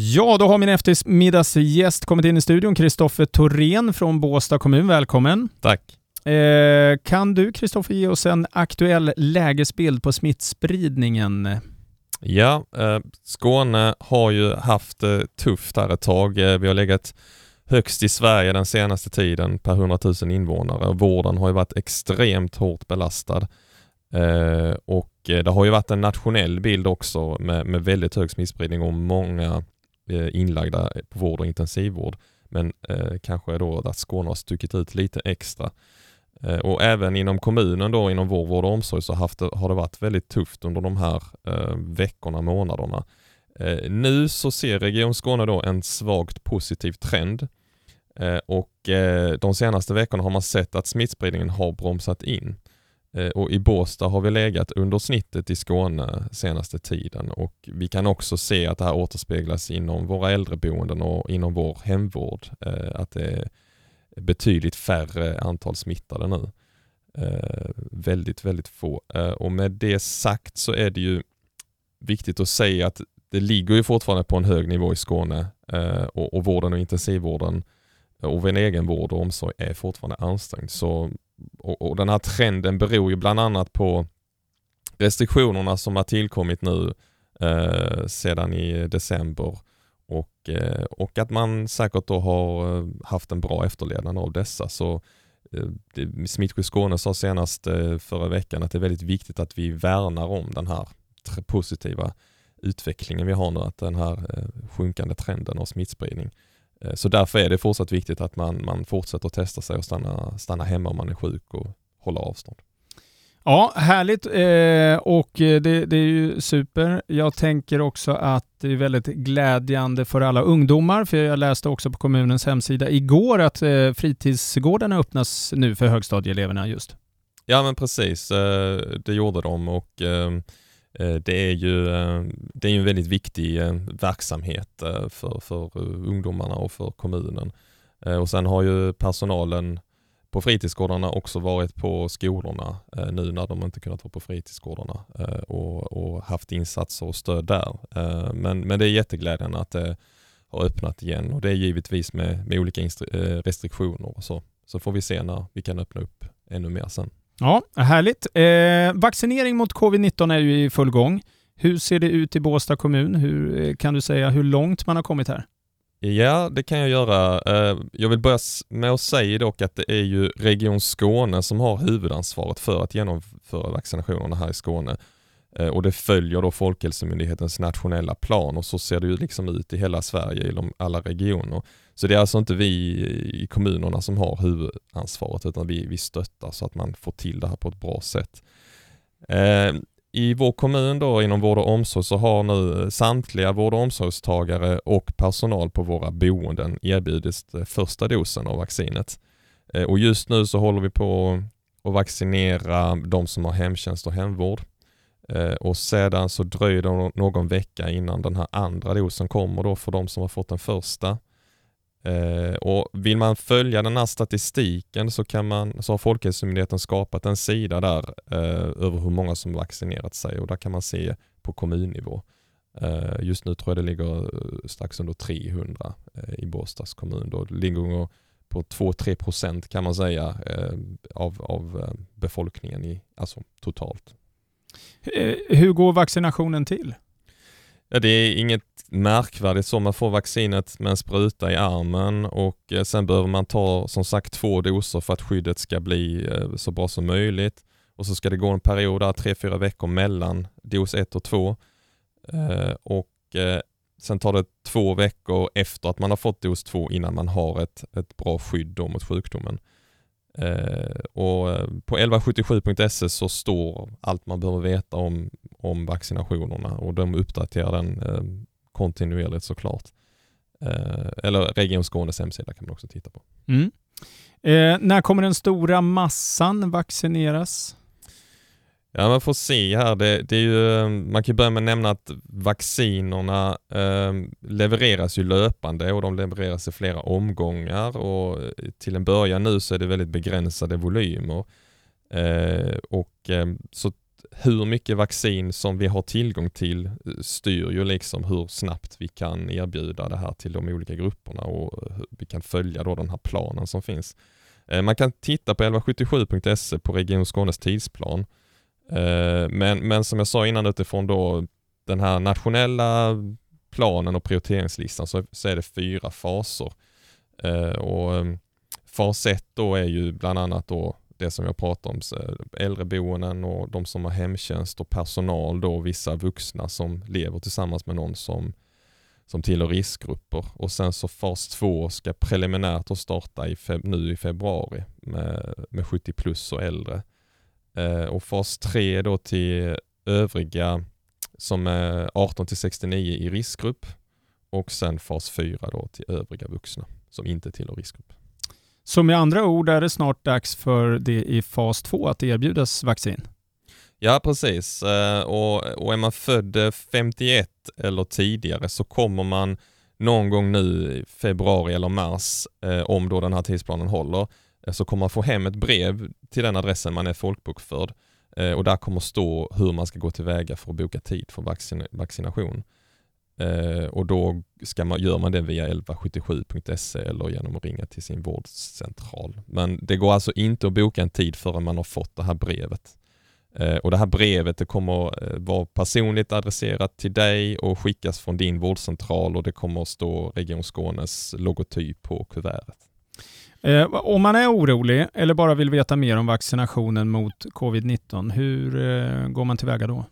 Ja, då har min eftermiddagsgäst kommit in i studion, Kristoffer Thorén från Båstad kommun. Välkommen! Tack! Eh, kan du, Kristoffer, ge oss en aktuell lägesbild på smittspridningen? Ja, eh, Skåne har ju haft eh, tufft här ett tag. Eh, vi har legat högst i Sverige den senaste tiden per 100 000 invånare. Vården har ju varit extremt hårt belastad. Eh, och det har ju varit en nationell bild också med, med väldigt hög smittspridning och många eh, Eh, inlagda på vård och intensivvård. Men eh, kanske då att Skåne har stuckit ut lite extra. Eh, och även inom kommunen då, inom vår vård och omsorg, så haft, har det varit väldigt tufft under de här eh, veckorna, månaderna. Eh, nu så ser Region Skåne då en svagt positiv trend eh, och eh, de senaste veckorna har man sett att smittspridningen har bromsat in. Eh, och i Båstad har vi legat under snittet i Skåne senaste tiden och vi kan också se att det här återspeglas inom våra äldreboenden och inom vår hemvård. Eh, att det är betydligt färre antal smittade nu. Eh, väldigt, väldigt få. Och med det sagt så är det ju viktigt att säga att det ligger ju fortfarande på en hög nivå i Skåne och, och vården och intensivvården och vår egen vård och omsorg är fortfarande ansträngd. Så, och, och den här trenden beror ju bland annat på restriktionerna som har tillkommit nu eh, sedan i december och, eh, och att man säkert då har eh, haft en bra efterlevnad av dessa. Så eh, Smittskydd Skåne sa senast eh, förra veckan att det är väldigt viktigt att vi värnar om den här positiva utvecklingen vi har nu, att den här eh, sjunkande trenden av smittspridning. Så därför är det fortsatt viktigt att man, man fortsätter att testa sig och stanna, stanna hemma om man är sjuk och hålla avstånd. Ja, härligt eh, och det, det, är ju super. Jag tänker också att det är väldigt glädjande för alla ungdomar, för jag läste också på kommunens hemsida igår att eh, fritidsgårdarna öppnas nu för högstadieeleverna just. Ja men precis, eh, det gjorde de och eh, eh, Eh, det är ju eh, det är en väldigt viktig eh, verksamhet för, för ungdomarna och för kommunen. Och sen har ju personalen på fritidsgårdarna också varit på skolorna nu när de inte kunnat vara på fritidsgårdarna och, och, haft insatser och stöd där. Men, men det är jätteglädjande att det har öppnat igen och det är givetvis med, med olika restriktioner och så. Så får vi se när vi kan öppna upp ännu mer sen. Ja, härligt. Eh, vaccinering mot covid-19 är ju i full gång. Hur ser det ut i Båstad kommun? Hur eh, kan du säga hur långt man har kommit här? Ja, det kan jag göra. Eh, jag vill börja med att säga dock att det är ju Region Skåne som har huvudansvaret för att genomföra vaccinationerna här i Skåne. Eh, och det följer då Folkhälsomyndighetens nationella plan och så ser det ju liksom ut i hela Sverige, i alla regioner. Så det är alltså inte vi i kommunerna som har huvudansvaret utan vi, vi stöttar så att man får till det här på ett bra sätt. Eh, i vår kommun då inom vård och omsorg så har nu samtliga vård och omsorgstagare och personal på våra boenden erbjudits första dosen av vaccinet. Eh, och just nu så håller vi på att vaccinera de som har hemtjänst och hemvård. Eh, och sedan så dröjer det någon vecka innan den här andra dosen kommer då för de som har fått den första. Eh, och vill man följa den här statistiken så, kan man, så har Folkhälsomyndigheten skapat en sida där eh, över hur många som vaccinerat sig och där kan man se på kommunnivå. Eh, just nu tror jag det ligger eh, strax under 300 eh, i Båstads kommun. Då ligger på 2-3 procent kan man säga eh, av, av befolkningen i, alltså totalt. Eh, hur går vaccinationen till? Ja, det är inget märkvärdigt så. Man får vaccinet med en spruta i armen och eh, sen behöver man ta som sagt två doser för att skyddet ska bli eh, så bra som möjligt. Och så ska det gå en period där, tre, fyra veckor mellan dos ett och två. Och sen tar det två veckor efter att man har fått dos två innan man har ett, ett bra skydd mot sjukdomen. Eh, och eh, på 1177.se så står allt man behöver veta om, om vaccinationerna och de uppdaterar den eh, kontinuerligt såklart. Eh, eller Region Skånes hemsida kan man också titta på. Mm. Eh, när kommer den stora massan vaccineras? Ja, man får se här. Det, det är ju, eh, man kan börja med att nämna att vaccinerna eh, levereras ju löpande och de levereras i flera omgångar och eh, till en början nu så är det väldigt begränsade volymer. Eh, och eh, så hur mycket vaccin som vi har tillgång till eh, styr ju liksom hur snabbt vi kan erbjuda det här till de olika grupperna och hur vi kan följa då den här planen som finns. Man kan titta på 1177.se på Region Skånes tidsplan. Eh, men, men som jag sa innan utifrån då den här nationella planen och prioriteringslistan så, så är det fyra faser. Eh, och ehm, fas ett då är ju bland annat då det som jag pratar om, eh, äldreboenden och de som har hemtjänst och personal då, vissa vuxna som lever tillsammans med någon som, som tillhör riskgrupper. Och sen så fas 2 ska preliminärt starta i feb, nu i februari med, med 70 plus och äldre. Eh, och fas 3 då till övriga som är 18 till 69 i riskgrupp och sen fas 4 då till övriga vuxna som inte tillhör riskgrupp. Så med andra ord är det snart dags för det i fas 2 att erbjudas vaccin? Ja precis eh, och, och är man född 51 eller tidigare så kommer man någon gång nu i februari eller mars, eh, om då den här tidsplanen håller, eh, så kommer man få hem ett brev till den adressen man är folkbokförd eh, och där kommer stå hur man ska gå tillväga för att boka tid för vaccin vaccination. Eh, och då ska man, gör man det via 1177.se eller genom att ringa till sin vårdcentral. Men det går alltså inte att boka en tid förrän man har fått det här brevet. Eh, och det här brevet det kommer vara personligt adresserat till dig och skickas från din vårdcentral och det kommer att stå Region Skånes logotyp på kuvertet. Eh, om man är orolig eller bara vill veta mer om vaccinationen mot covid-19, hur eh, går man tillväga då?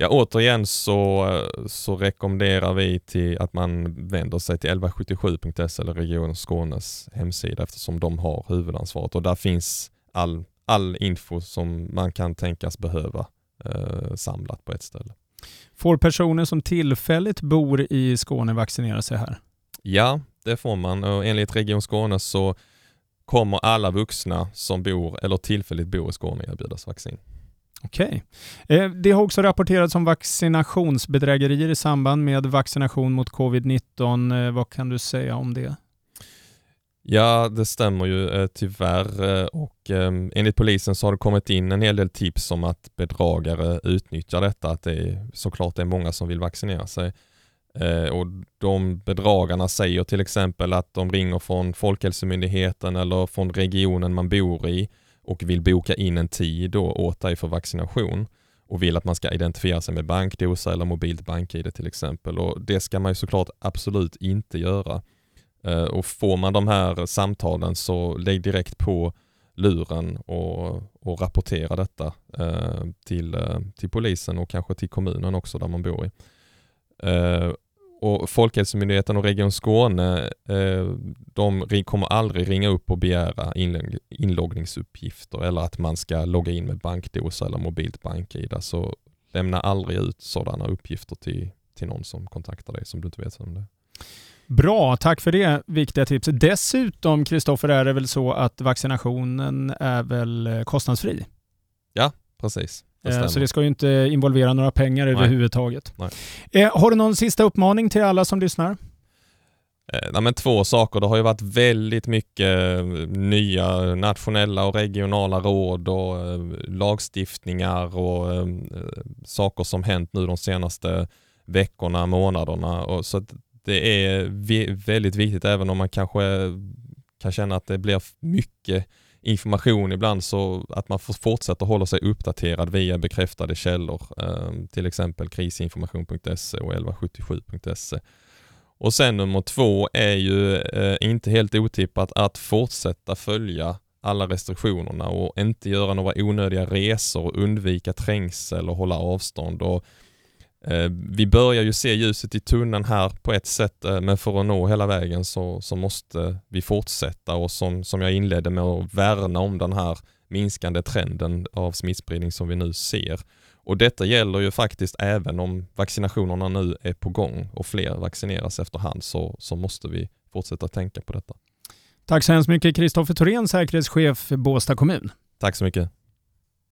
Ja, återigen så, så rekommenderar vi till att man vänder sig till 1177.se eller Region Skånes hemsida eftersom de har huvudansvaret och där finns all, all info som man kan tänkas behöva eh, samlat på ett ställe. Får personer som tillfälligt bor i Skåne vaccinera sig här? Ja, det får man och enligt Region Skåne så kommer alla vuxna som bor eller tillfälligt bor i Skåne erbjudas vaccin. Okej. Eh, det har också rapporterats om vaccinationsbedrägerier i samband med vaccination mot covid-19. Eh, vad kan du säga om det? Ja, det stämmer ju eh, tyvärr och enligt polisen så har det kommit in en hel del tips om att bedragare utnyttjar detta, att det är, såklart är många som vill vaccinera sig. Eh, och de bedragarna säger till exempel att de ringer från Folkhälsomyndigheten eller från regionen man bor i och vill boka in en tid då åt dig för vaccination och vill att man ska identifiera sig med bankdosa eller mobilt bank-id till exempel. Och det ska man ju såklart absolut inte göra. Eh, och får man de här samtalen så lägg direkt på luren och, och rapportera detta eh, till, eh, till polisen och kanske till kommunen också där man bor i. Och Folkhälsomyndigheten och Region Skåne, eh, de kommer aldrig ringa upp och begära inloggningsuppgifter eller att man ska logga in med bankdosa eller mobilt bank-id. Så lämna aldrig ut sådana uppgifter till, till någon som kontaktar dig som du inte vet vem det är. Bra, tack för det viktiga tipset. Dessutom, Kristoffer, är det väl så att vaccinationen är väl eh, kostnadsfri? Ja, precis. Det eh, så det ska ju inte involvera några pengar Nej. överhuvudtaget. Nej. Eh, har du någon sista uppmaning till alla som lyssnar? Eh, nej, men två saker. Det har ju varit väldigt mycket nya nationella och regionala råd och lagstiftningar och saker som hänt nu de senaste veckorna, månaderna. Och så det är väldigt viktigt även om man kanske kan känna att det blir mycket information ibland så att man fortsätter hålla sig uppdaterad via bekräftade källor, ehm, till exempel krisinformation.se och 1177.se. Och sen nummer två är ju eh, inte helt otippat att fortsätta följa alla restriktionerna och inte göra några onödiga resor, undvika trängsel och hålla avstånd. Och vi börjar ju se ljuset i tunneln här på ett sätt, eh, men för att nå hela vägen så, så måste vi fortsätta och som, som jag inledde med att värna om den här minskande trenden av smittspridning som vi nu ser. Och detta gäller ju faktiskt även om vaccinationerna nu är på gång och fler vaccineras efterhand så, så måste vi fortsätta tänka på detta. Tack så hemskt mycket Kristoffer Thorén, säkerhetschef Båstad kommun. Tack så mycket.